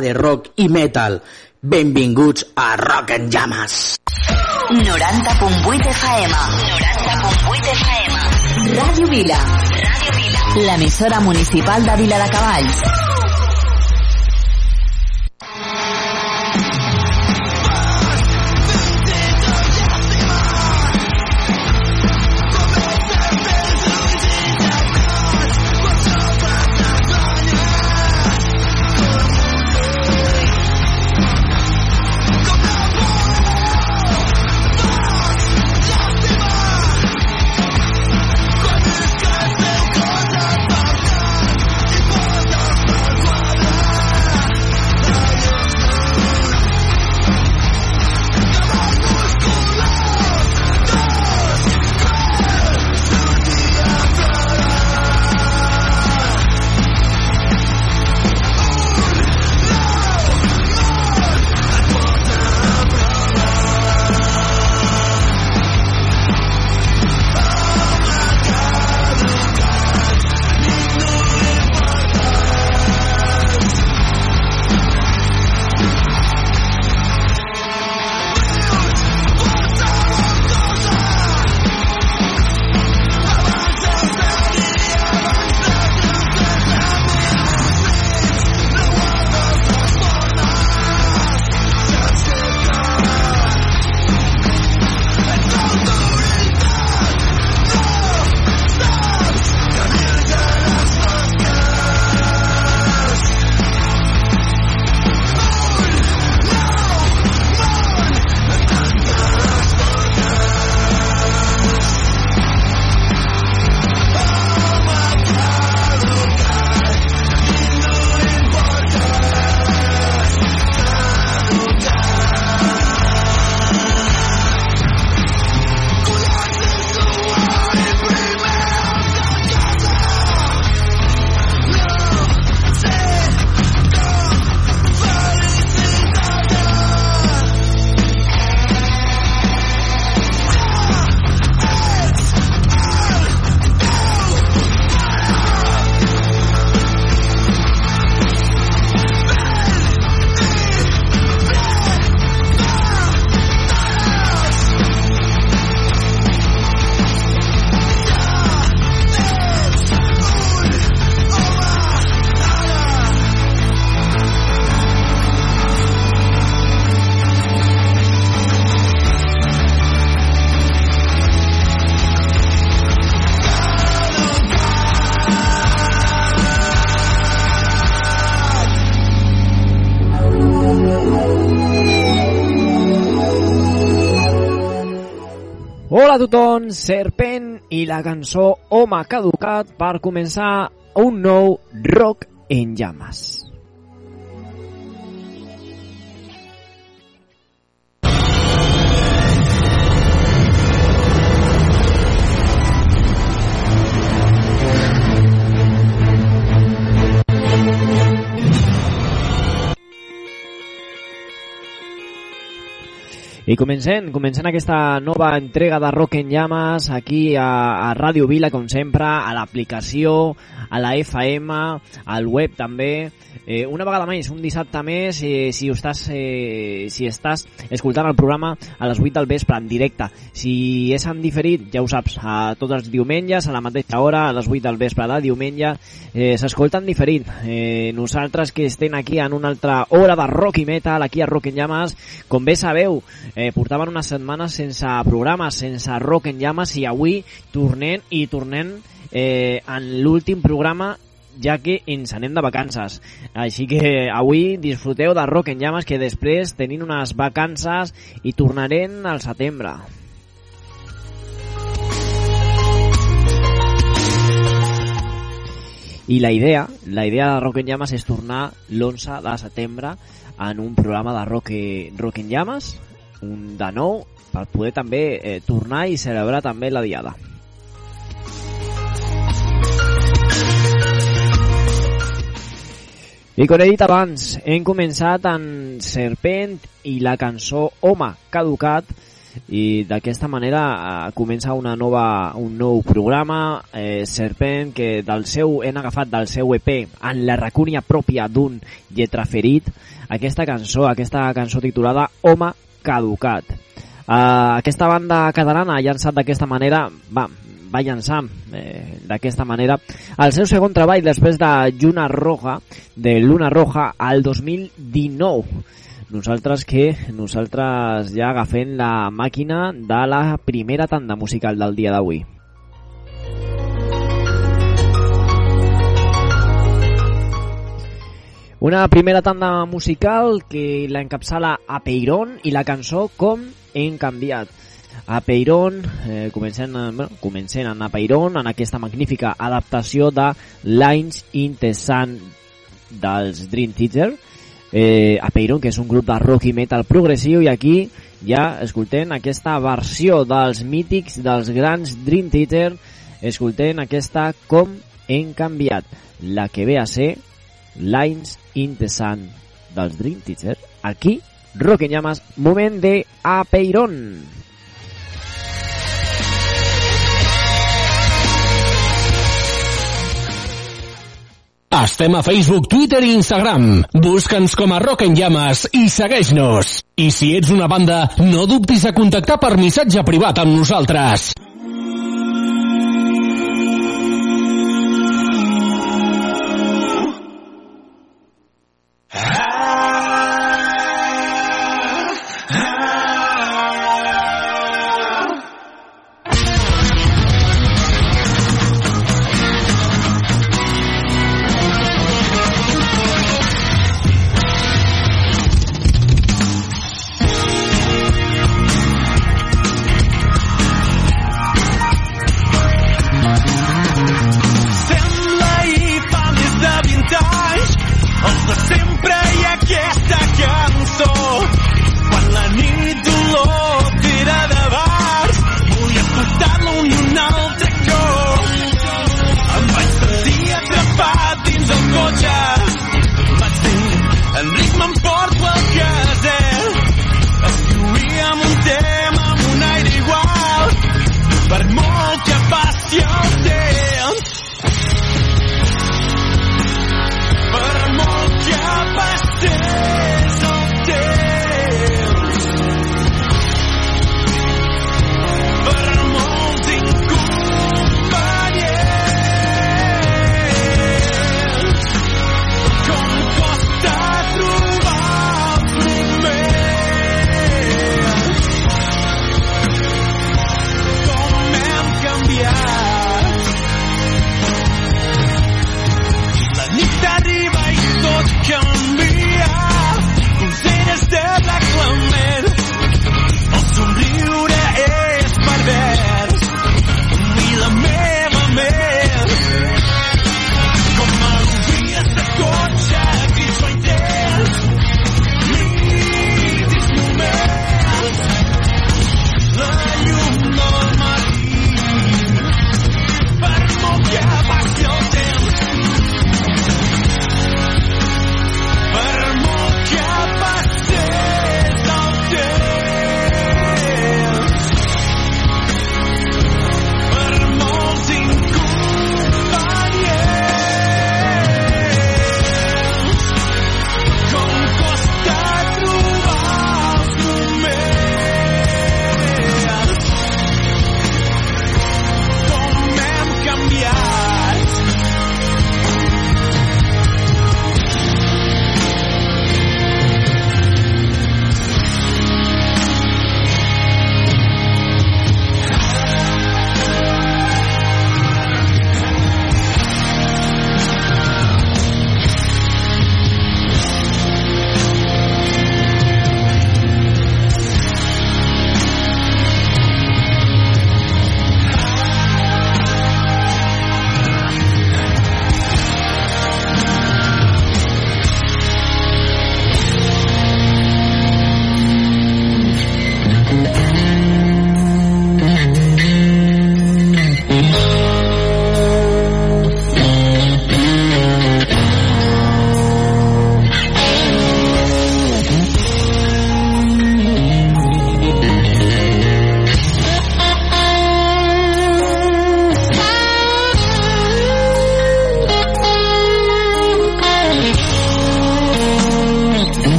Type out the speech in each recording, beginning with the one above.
de rock i metal. Benvinguts a Rock en Llames. 90.8 FM. 90.8 FM. Ràdio Vila. Ràdio Vila. L'emissora municipal de Vila de Cavalls. Tothom, Serpent i la cançó Home caducat per començar un nou Rock en llames. I comencem, comencem aquesta nova entrega de Rock en Llames aquí a, a Ràdio Vila, com sempre, a l'aplicació, a la FM, al web també. Eh, una vegada més, un dissabte més, eh, si, estàs, eh, si estàs escoltant el programa a les 8 del vespre en directe. Si és en diferit, ja ho saps, a tots els diumenges, a la mateixa hora, a les 8 del vespre de diumenge, eh, s'escolta en diferit. Eh, nosaltres que estem aquí en una altra hora de rock i metal, aquí a Rock en Llames, com bé sabeu, eh, portaven unes setmanes sense programa, sense rock en llames i avui tornem i tornem eh, en l'últim programa ja que ens anem de vacances. Així que avui disfruteu de Rock en Llames que després tenim unes vacances i tornarem al setembre. I la idea, la idea de Rock en Llames és tornar l'11 de setembre en un programa de Rock, rock en Llames un de nou per poder també eh, tornar i celebrar també la diada. I com he dit abans, hem començat amb Serpent i la cançó Home caducat i d'aquesta manera eh, comença una nova, un nou programa eh, Serpent que del seu hem agafat del seu EP en la racúnia pròpia d'un lletraferit aquesta cançó, aquesta cançó titulada Home caducat eh, aquesta banda catalana ha llançat d'aquesta manera va, va llançar eh, d'aquesta manera el seu segon treball després de Lluna Roja de Luna Roja al 2019 nosaltres que nosaltres ja agafem la màquina de la primera tanda musical del dia d'avui. Una primera tanda musical que la encapçala a Peiron i la cançó Com hem canviat. A Peiron, eh, comencem, bueno, comencem a Peiron en aquesta magnífica adaptació de Lines in the Sun dels Dream Theater, eh, a Peiron, que és un grup de rock i metal progressiu, i aquí ja escoltem aquesta versió dels mítics, dels grans Dream Theater, escoltem aquesta Com hem canviat, la que ve a ser Lines in the Sun dels Dream Theater, aquí, Rock en Llamas, moment de A Peiron. Estem a Facebook, Twitter i Instagram. Busca'ns com a Rock en Llames i segueix-nos. I si ets una banda, no dubtis a contactar per missatge privat amb nosaltres. Georgia.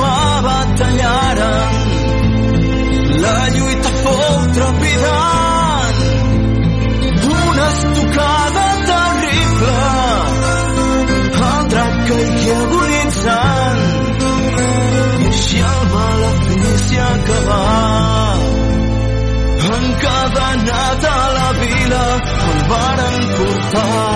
me batallaren. La lluita fou trepidant d'una estocada terrible. El drac caigui agonitzant i així el malefici acabà. Encadenat a la vila el varen portar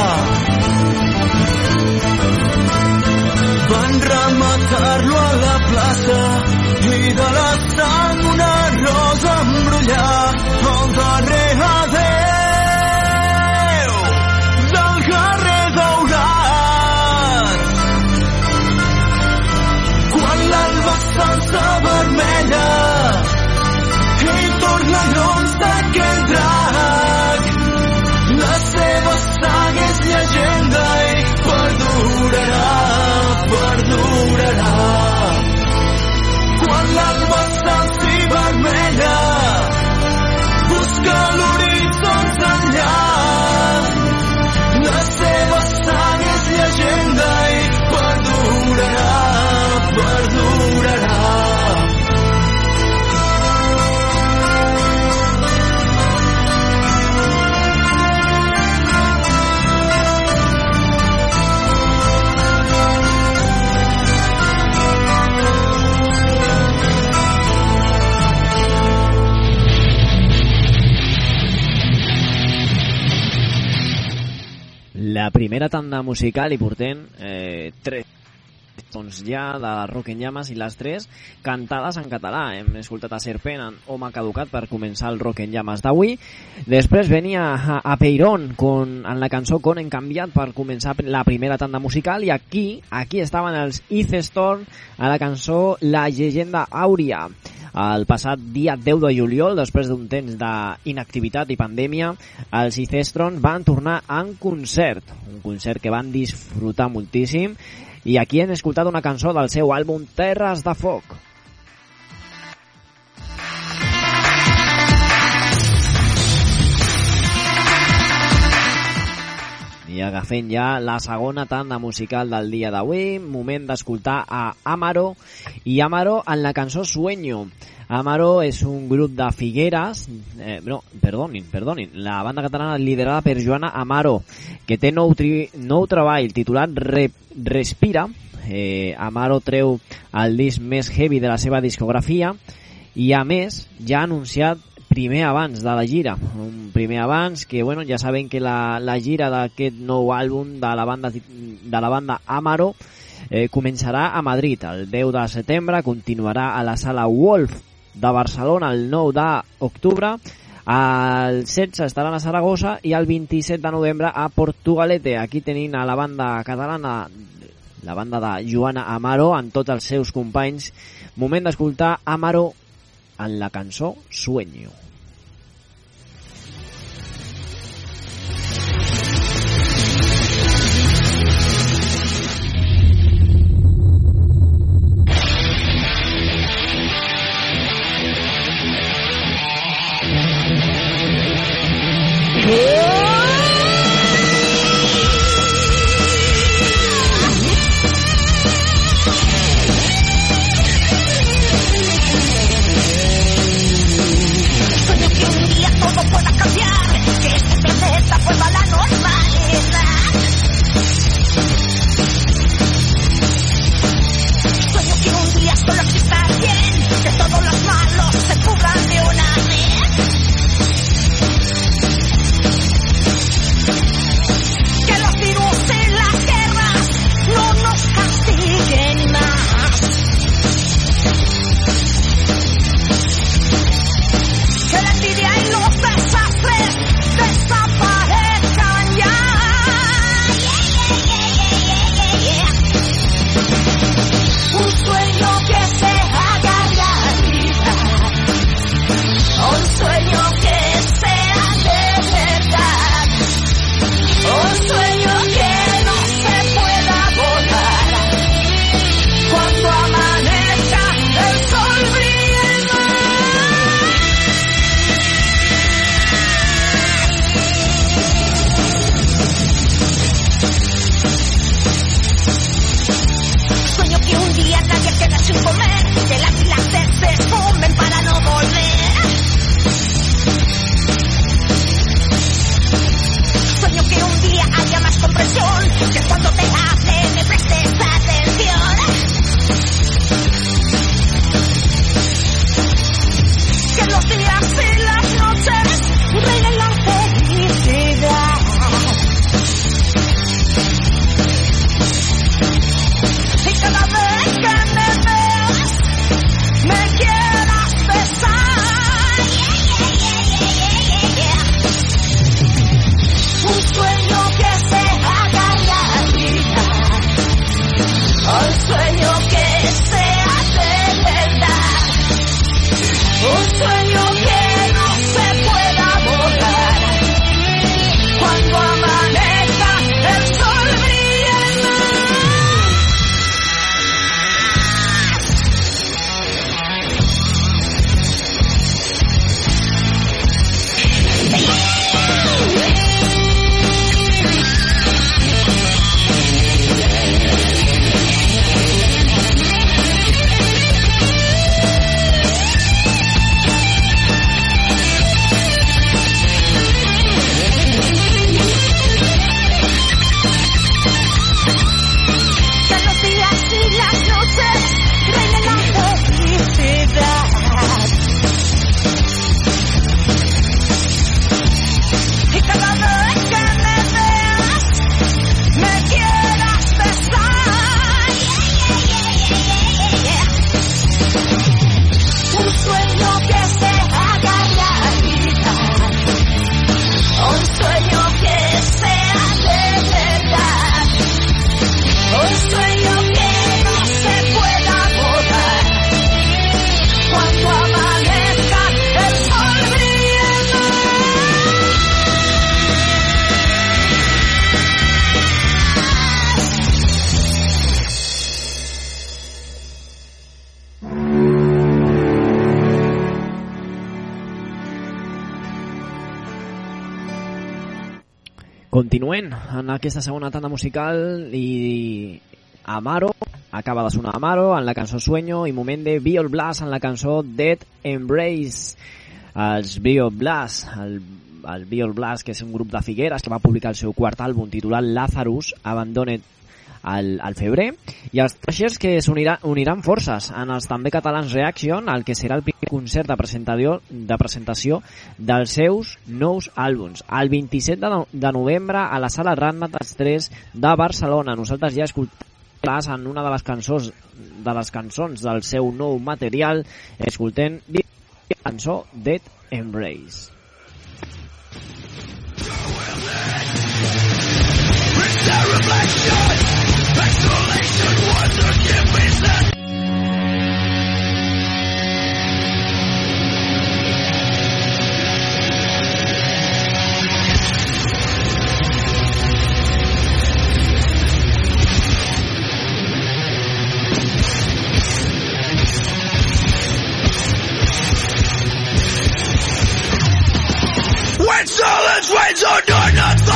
la primera tanda musical i portem eh, tres doncs ja de Rock en Llames i les tres cantades en català. Hem escoltat a Serpent en Home Caducat per començar el Rock en Llames d'avui. Després venia a, a Peiron con, en la cançó Con en canviat per començar la primera tanda musical i aquí aquí estaven els East Storm a la cançó La llegenda àurea. El passat dia 10 de juliol, després d'un temps d'inactivitat i pandèmia, els Icestron van tornar en concert, un concert que van disfrutar moltíssim i aquí hem escoltat una cançó del seu àlbum Terres de Foc. I agafem ja la segona tanda musical del dia d'avui, moment d'escoltar a Amaro i Amaro en la cançó Sueño. Amaro és un grup de Figueres, eh, no, perdonin, perdonin, la banda catalana liderada per Joana Amaro, que té nou, tri, nou treball titulat Re, Respira. Eh, Amaro treu el disc més heavy de la seva discografia i a més ja ha anunciat primer abans de la gira, un primer abans que bueno, ja saben que la, la gira d'aquest nou àlbum de la banda de la banda Amaro eh, començarà a Madrid el 10 de setembre, continuarà a la sala Wolf de Barcelona el 9 d'octubre, el 16 estaran a Saragossa i el 27 de novembre a Portugalete. Aquí tenim a la banda catalana, la banda de Joana Amaro, amb tots els seus companys. Moment d'escoltar Amaro en la cançó Sueño. Sueño aquesta segona tanda musical i Amaro, acaba de sonar Amaro en la cançó Sueño i moment de Biol Blast en la cançó Dead Embrace. Els Biol Blast, el, el Biol Blast, que és un grup de Figueres que va publicar el seu quart àlbum titulat Lazarus, Abandoned al, al febrer. I els Trashers que s'uniran uniran forces en els també catalans Reaction el que serà el primer concert de presentació, de presentació dels seus nous àlbums. El 27 de, no de novembre a la sala Ratmat als 3 de Barcelona. Nosaltres ja escoltem en una de les cançons de les cançons del seu nou material. Escoltem la cançó Dead Embrace When silence reigns on your not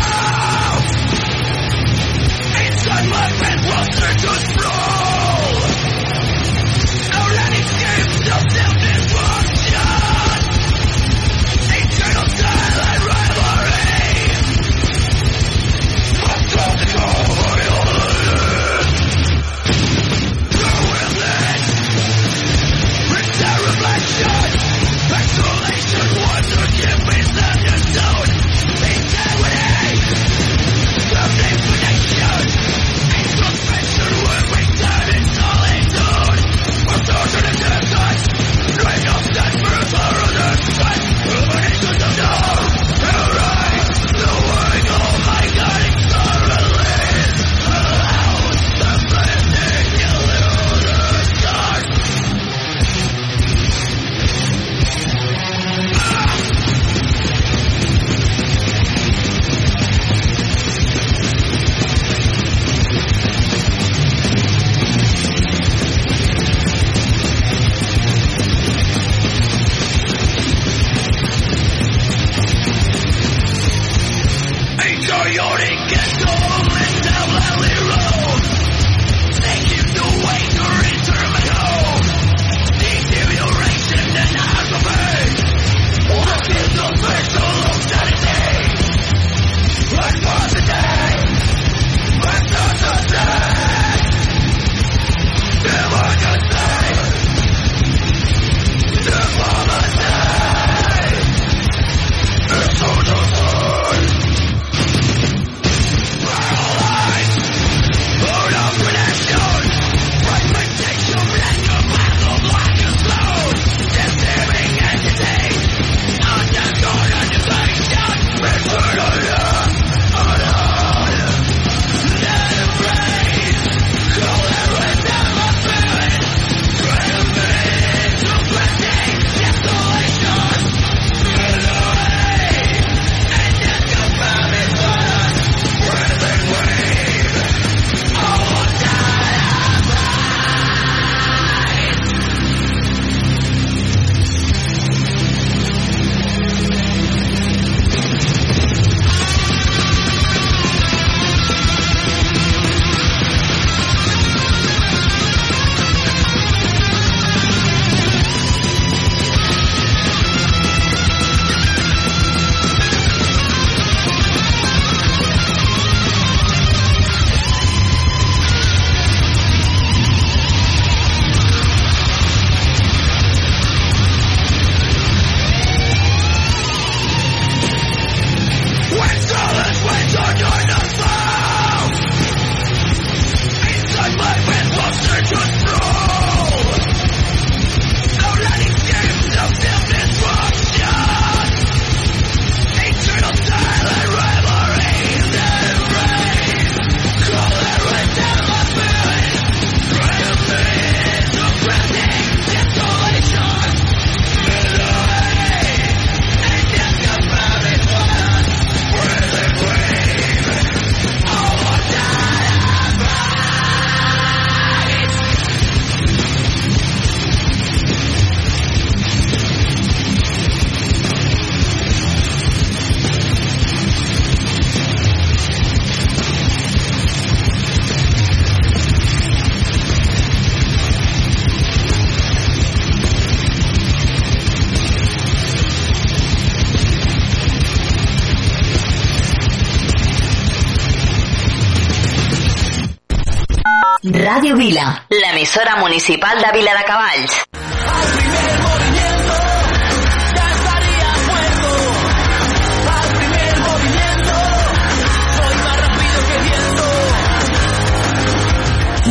Ràdio Vila, l'emissora municipal de Vila de Cavalls.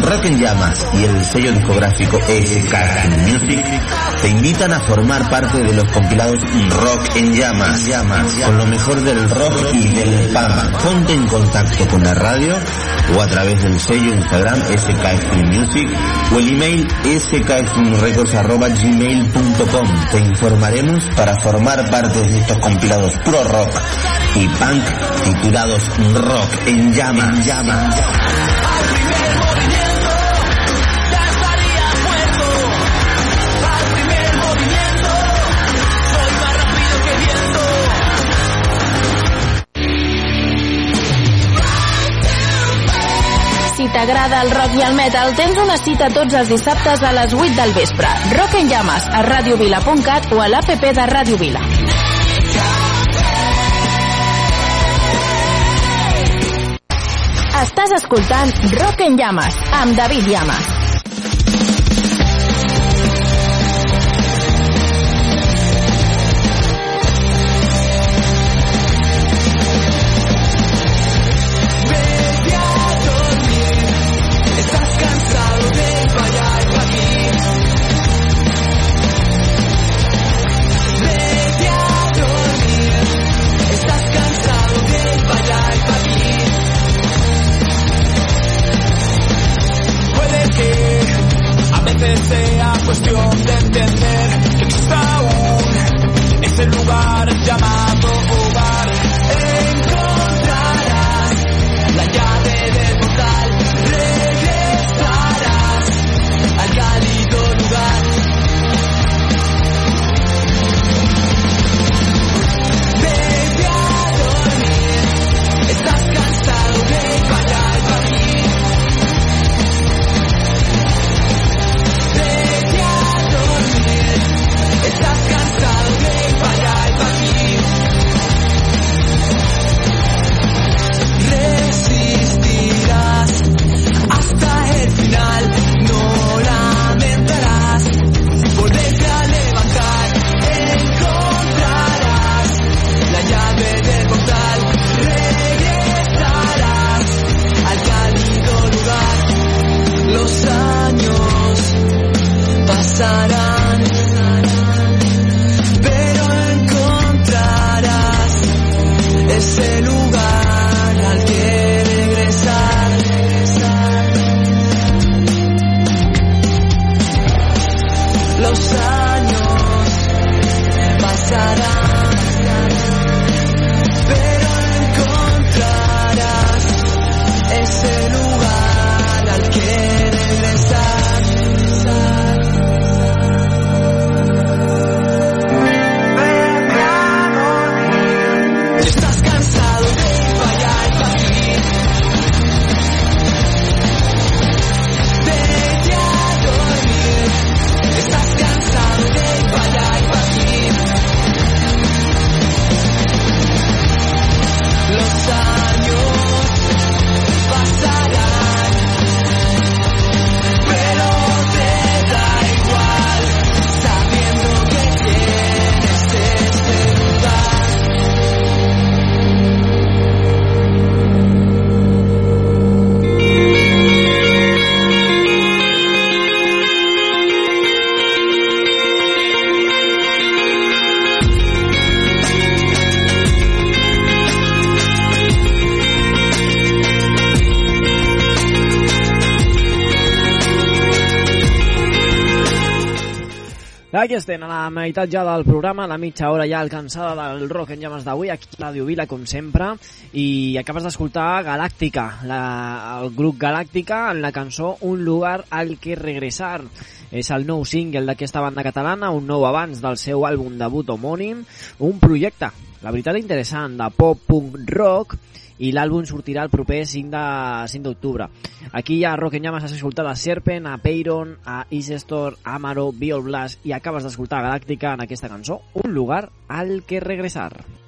Rock en Llamas y el sello discográfico SK Music te invitan a formar parte de los compilados Rock en Llamas, Llamas con lo mejor del rock y del punk. Ponte en contacto con la radio o a través del sello Instagram SK Music o el email skfilmrecords.gmail.com Te informaremos para formar parte de estos compilados pro rock y punk titulados Rock en Llamas. llamas. Si t'agrada el rock i el metal, tens una cita tots els dissabtes a les 8 del vespre. Rock en llames a radiovila.cat o a l'APP de Ràdio Vila. Estàs escoltant Rock en llames amb David Llamas. Pasarán, Aquí estem, a la meitat ja del programa, la mitja hora ja alcançada del Rock en Llames d'avui, aquí a Ràdio Vila, com sempre, i acabes d'escoltar Galàctica, la, el grup Galàctica, en la cançó Un lugar al que regresar. És el nou single d'aquesta banda catalana, un nou abans del seu àlbum debut homònim, un projecte, la veritat interessant, de pop-punk rock, i l'àlbum sortirà el proper 5 de 5 d'octubre. Aquí hi ha Rock en Llames, has escoltat a Serpent, a Peyron, a Isestor, a Amaro, Biol i acabes d'escoltar Galàctica en aquesta cançó, Un lugar al que regresar.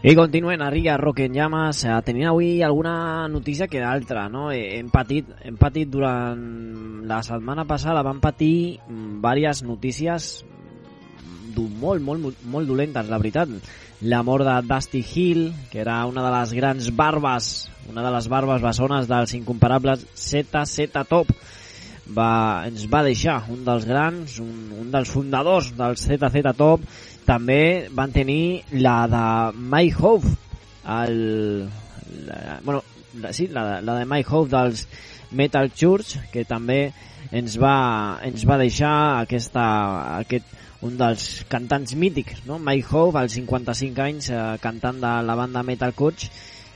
I continuem a Riga Rock en Llamas, eh, tenint avui alguna notícia que d'altra, no? Eh, Hem patit, hem patit durant la setmana passada, vam patir diverses notícies mm, molt, molt, molt, molt dolentes, la veritat. La mort de Dusty Hill, que era una de les grans barbes, una de les barbes bessones dels incomparables ZZ Top, va, ens va deixar un dels grans, un, un dels fundadors del ZZ Top, també van tenir la de Mike Hope, el, la, bueno, la, sí, la, la de Mike Hope dels Metal Church, que també ens va, ens va deixar aquesta, aquest, un dels cantants mítics, no? Mike Hope, als 55 anys, eh, cantant de la banda Metal Church,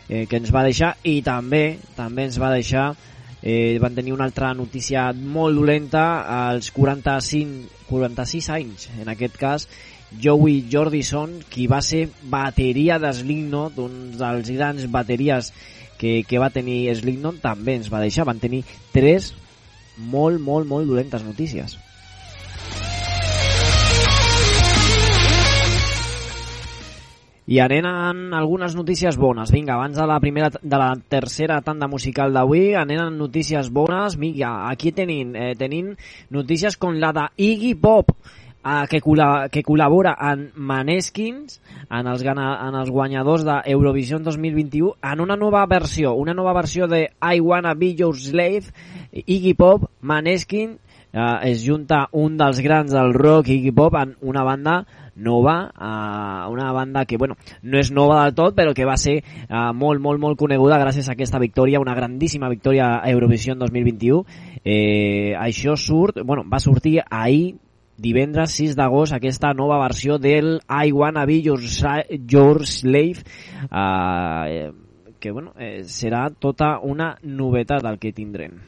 eh, que ens va deixar, i també també ens va deixar eh, van tenir una altra notícia molt dolenta als 45, 46 anys, en aquest cas, Joey Jordison, qui va ser bateria de Slipknot, un dels grans bateries que, que va tenir Slipknot, també ens va deixar. Van tenir tres molt, molt, molt dolentes notícies. I anem algunes notícies bones. Vinga, abans de la primera de la tercera tanda musical d'avui, anem notícies bones. Vinga, aquí tenim, eh, tenim notícies com la de Iggy Pop, eh, que, col·la, que col·labora en Maneskins, en els, en els guanyadors d'Eurovision 2021, en una nova versió, una nova versió de I Wanna Be Your Slave, Iggy Pop, Maneskin, eh, es junta un dels grans del rock, Iggy Pop, en una banda nova, eh, una banda que bueno, no és nova del tot, però que va ser eh, molt, molt, molt coneguda gràcies a aquesta victòria, una grandíssima victòria a Eurovision 2021. Eh, això surt, bueno, va sortir ahir, divendres 6 d'agost, aquesta nova versió del I Wanna Be Your, Your Slave, eh, que bueno, eh, serà tota una novetat el que tindrem.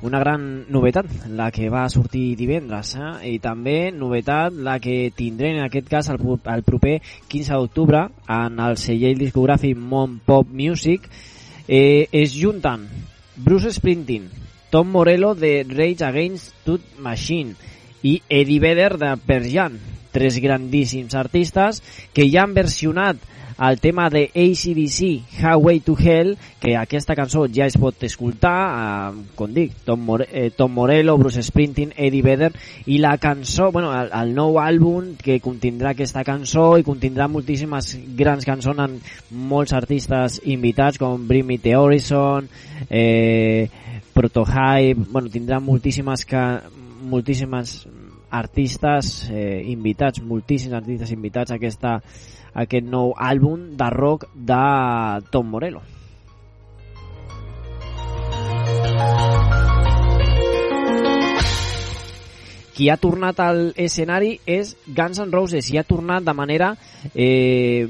una gran novetat, la que va sortir divendres, eh? i també novetat la que tindrem en aquest cas el, el proper 15 d'octubre en el celler discogràfic Mon Pop Music eh, es junten Bruce Springsteen, Tom Morello de Rage Against the Machine i Eddie Vedder de Pearl Jam, tres grandíssims artistes que ja han versionat el tema de ACDC, Highway to Hell, que aquesta cançó ja es pot escoltar, eh, com dic, Tom, More eh, Tom Morello, Bruce Springsteen, Eddie Vedder, i la cançó, bueno, el, el nou àlbum que contindrà aquesta cançó i contindrà moltíssimes grans cançons amb molts artistes invitats com Bring Me The Horizon, eh, Protohype, bueno, tindrà moltíssimes, moltíssimes artistes eh, invitats, moltíssims artistes invitats a aquesta aquest nou àlbum de rock de Tom Morello. Qui ha tornat al escenari és Guns N' Roses i ha tornat de manera eh,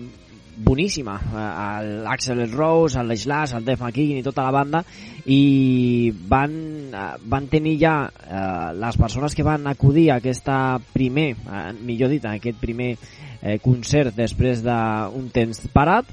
boníssima eh, l'Axel Rose, el Slash, el Def McKean i tota la banda i van, eh, van tenir ja eh, les persones que van acudir a aquesta primer, eh, millor dit, a aquest primer eh, concert després d'un temps parat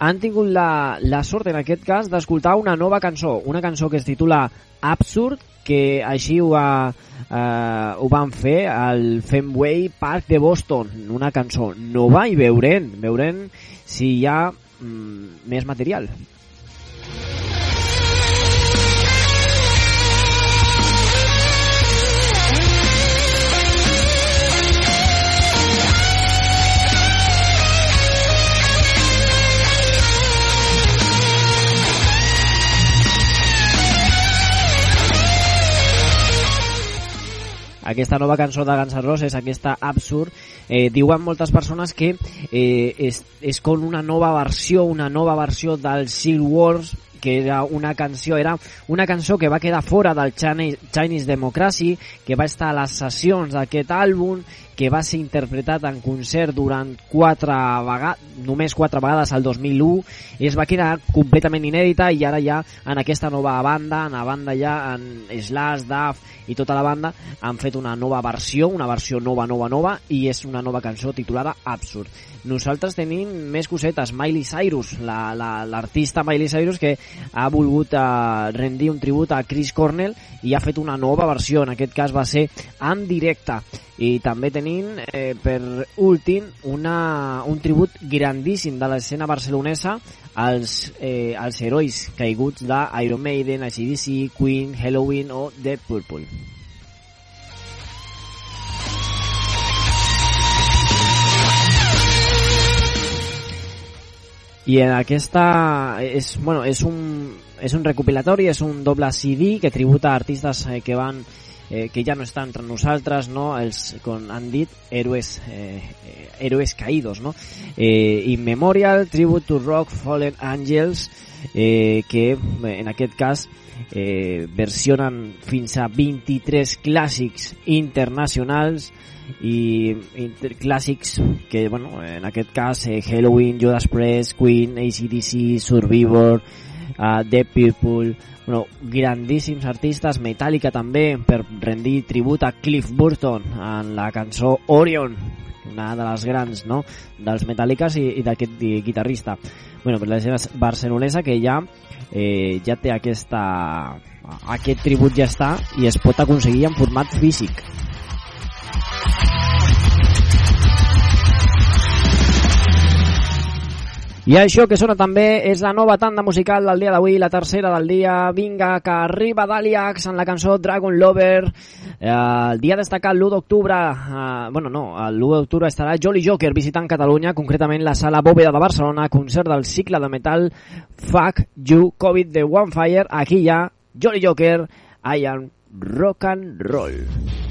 han tingut la, la sort en aquest cas d'escoltar una nova cançó, una cançó que es titula Absurd, que així ho, va, eh, ho van fer al Fenway Park de Boston, una cançó nova i veurem, veurem si hi ha mm, més material. Aquesta nova cançó de Guns N' Roses, aquesta Absurd, eh, diuen moltes persones que eh, és, és com una nova versió, una nova versió del Seal Wars, que era una canció, era una cançó que va quedar fora del Chinese, Democracy, que va estar a les sessions d'aquest àlbum, que va ser interpretat en concert durant quatre vegades, només quatre vegades al 2001, i es va quedar completament inèdita i ara ja en aquesta nova banda, en la banda ja en Slash, Duff i tota la banda han fet una nova versió, una versió nova, nova, nova i és una nova cançó titulada Absurd. Nosaltres tenim més cosetes, Miley Cyrus, l'artista la, la, Miley Cyrus que ha volgut eh, rendir un tribut a Chris Cornell i ha fet una nova versió, en aquest cas va ser en directe i també tenim eh, per últim una, un tribut grandíssim de l'escena barcelonesa als, eh, als herois caiguts d'Iron Maiden, ACDC, Queen, Halloween o The Purple. I en aquesta és, bueno, és, un, és un recopilatori, és un doble CD que tributa artistes eh, que van eh, que ja no estan entre nosaltres, no? els, com han dit, héroes, eh, héroes caídos. No? Eh, In Memorial, Tribute to Rock, Fallen Angels, eh, que en aquest cas eh, versionen fins a 23 clàssics internacionals i inter clàssics que, bueno, en aquest cas eh, Halloween, Judas Priest, Queen, ACDC, Survivor, uh, The People, bueno, grandíssims artistes, Metallica també, per rendir tribut a Cliff Burton en la cançó Orion, una de les grans no? dels Metallicas i, i d'aquest guitarrista. Bueno, per la gent barcelonesa que ja eh, ja té aquesta aquest tribut ja està i es pot aconseguir en format físic. I això que sona també és la nova tanda musical del dia d'avui, la tercera del dia. Vinga, que arriba Daliax en la cançó Dragon Lover. Eh, el dia destacat l'1 d'octubre, eh, bueno, no, l'1 d'octubre estarà Jolly Joker visitant Catalunya, concretament la sala Bòveda de Barcelona, concert del cicle de metal Fuck You COVID de One Fire. Aquí hi ha Jolly Joker, I am rock and roll.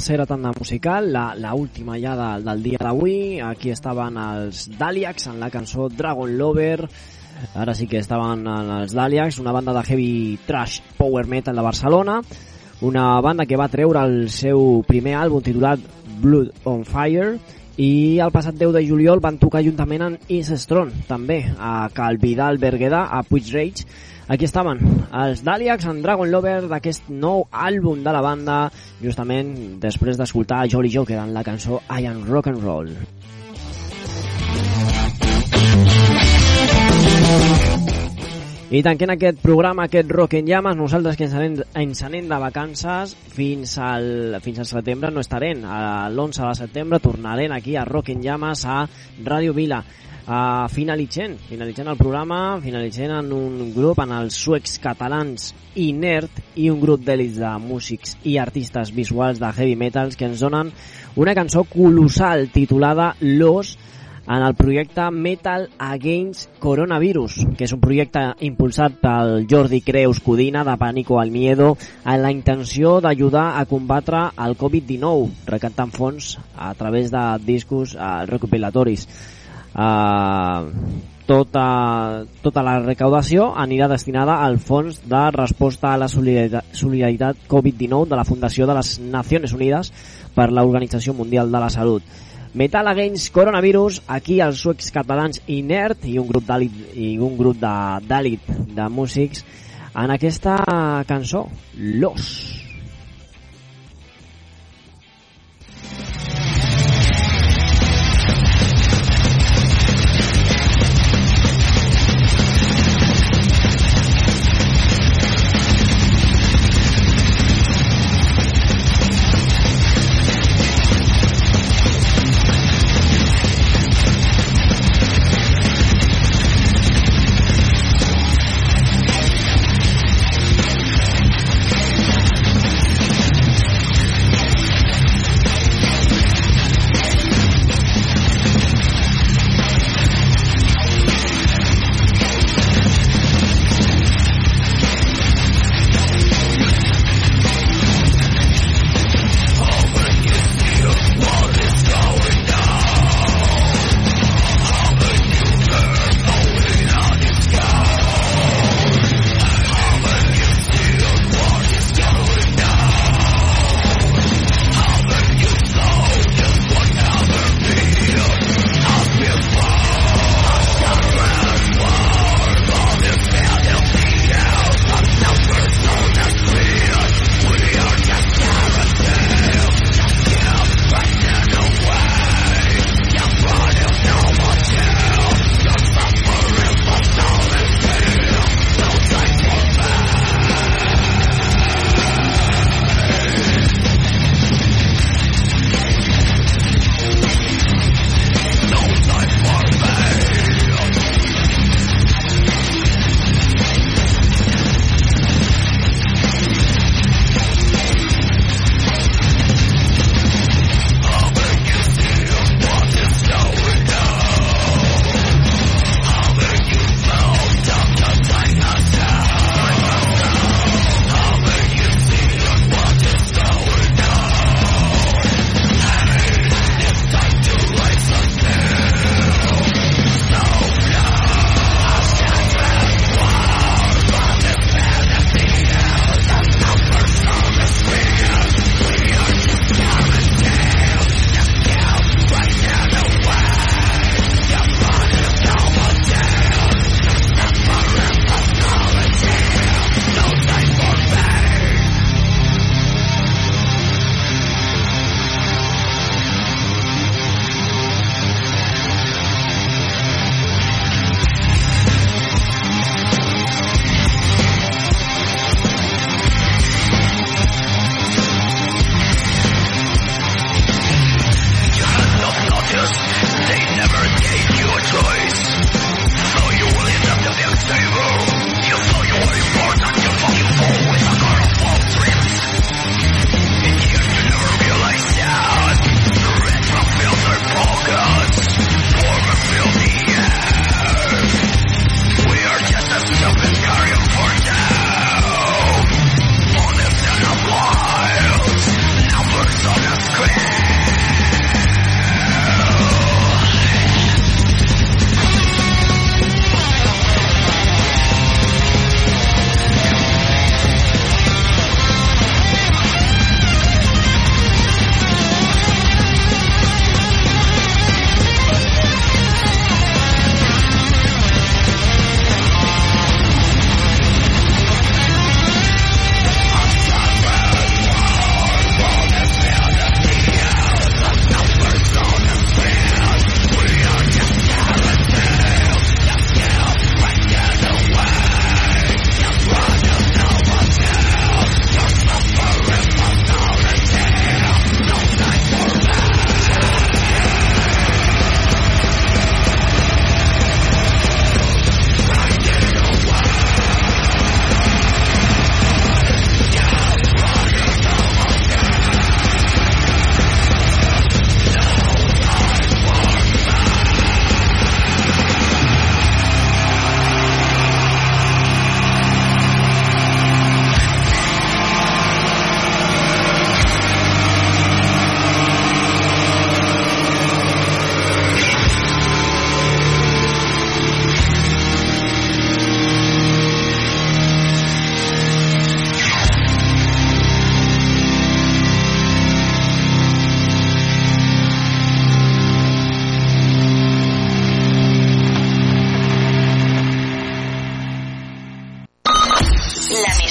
Tercera tanda musical, la, la última ja de, del dia d'avui. Aquí estaven els Daliacs en la cançó Dragon Lover. Ara sí que estaven en els Daliacs, una banda de heavy trash power metal de Barcelona. Una banda que va treure el seu primer àlbum titulat Blood on Fire i el passat 10 de juliol van tocar juntament amb Is Strong, també, a Calvidal Berguedà, a Puig Aquí estaven els Daliacs en Dragon Lover d'aquest nou àlbum de la banda, justament després d'escoltar Jolly Joker en la cançó I Am Rock and Roll. I tanquem aquest programa, aquest Rock en Llames, nosaltres que ens anem, ens anem de vacances fins al, fins al setembre no estarem. L'11 de setembre tornarem aquí a Rock en Llames a Ràdio Vila. Uh, finalitzant, finalitzant el programa, finalitzant en un grup, en els suecs catalans Inert i un grup d'èlits de músics i artistes visuals de heavy metals que ens donen una cançó colossal titulada Los, en el projecte Metal Against Coronavirus, que és un projecte impulsat pel Jordi Creus Codina de Pànico al Miedo amb la intenció d'ajudar a combatre el Covid-19, recantant fons a través de discos eh, recopilatoris. Uh, tota, tota la recaudació anirà destinada al Fons de Resposta a la Solidaritat, Solidaritat Covid-19 de la Fundació de les Nacions Unides per l'Organització Mundial de la Salut. Metal Against Coronavirus, aquí els suecs catalans Inert i un grup d'àlit i un grup d'àlit de músics en aquesta cançó, Los.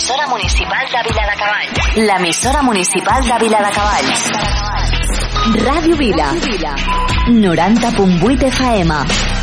emisora municipal de Vila de Cabal. La emisora municipal de Vila de Cabal. Radio Vila. 90.8 FM.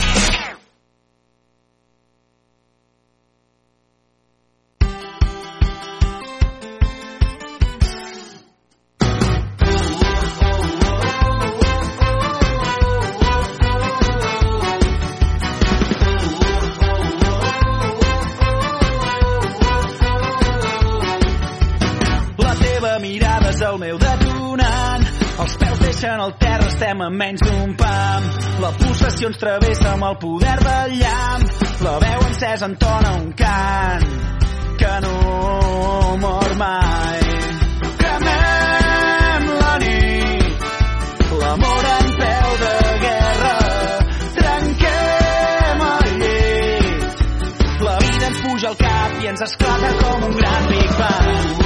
estem a menys d'un pam. La pulsació ens travessa amb el poder del llamp. La veu encès entona un cant que no mor mai. Cremem la nit, l'amor en peu de guerra. Trenquem el llit, la vida ens puja al cap i ens esclata com un gran Big Bang.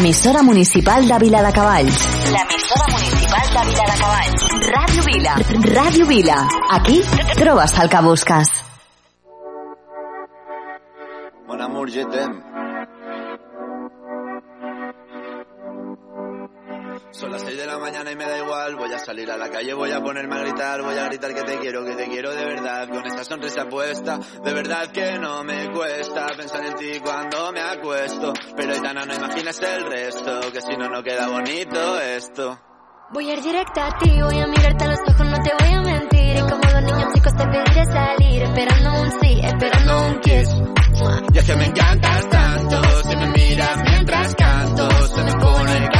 Emisora municipal de Vila de Cavalls. L'emissora municipal de Vila de Cavalls. Ràdio Vila. Radio Vila. Aquí trobes el que busques. Amor. Son las 6 de la mañana y me da igual, voy a salir a la calle, voy a ponerme a gritar, voy a gritar que te quiero, que te quiero de verdad una sonrisa puesta. De verdad que no me cuesta pensar en ti cuando me acuesto. Pero Aitana, no imaginas el resto, que si no, no queda bonito esto. Voy a ir directa a ti, voy a mirarte a los ojos, no te voy a mentir. Y como los niños chicos te pediré salir, esperando un sí, esperando un kiss. Ya que me encantas tanto, si me miras mientras canto, se me pone el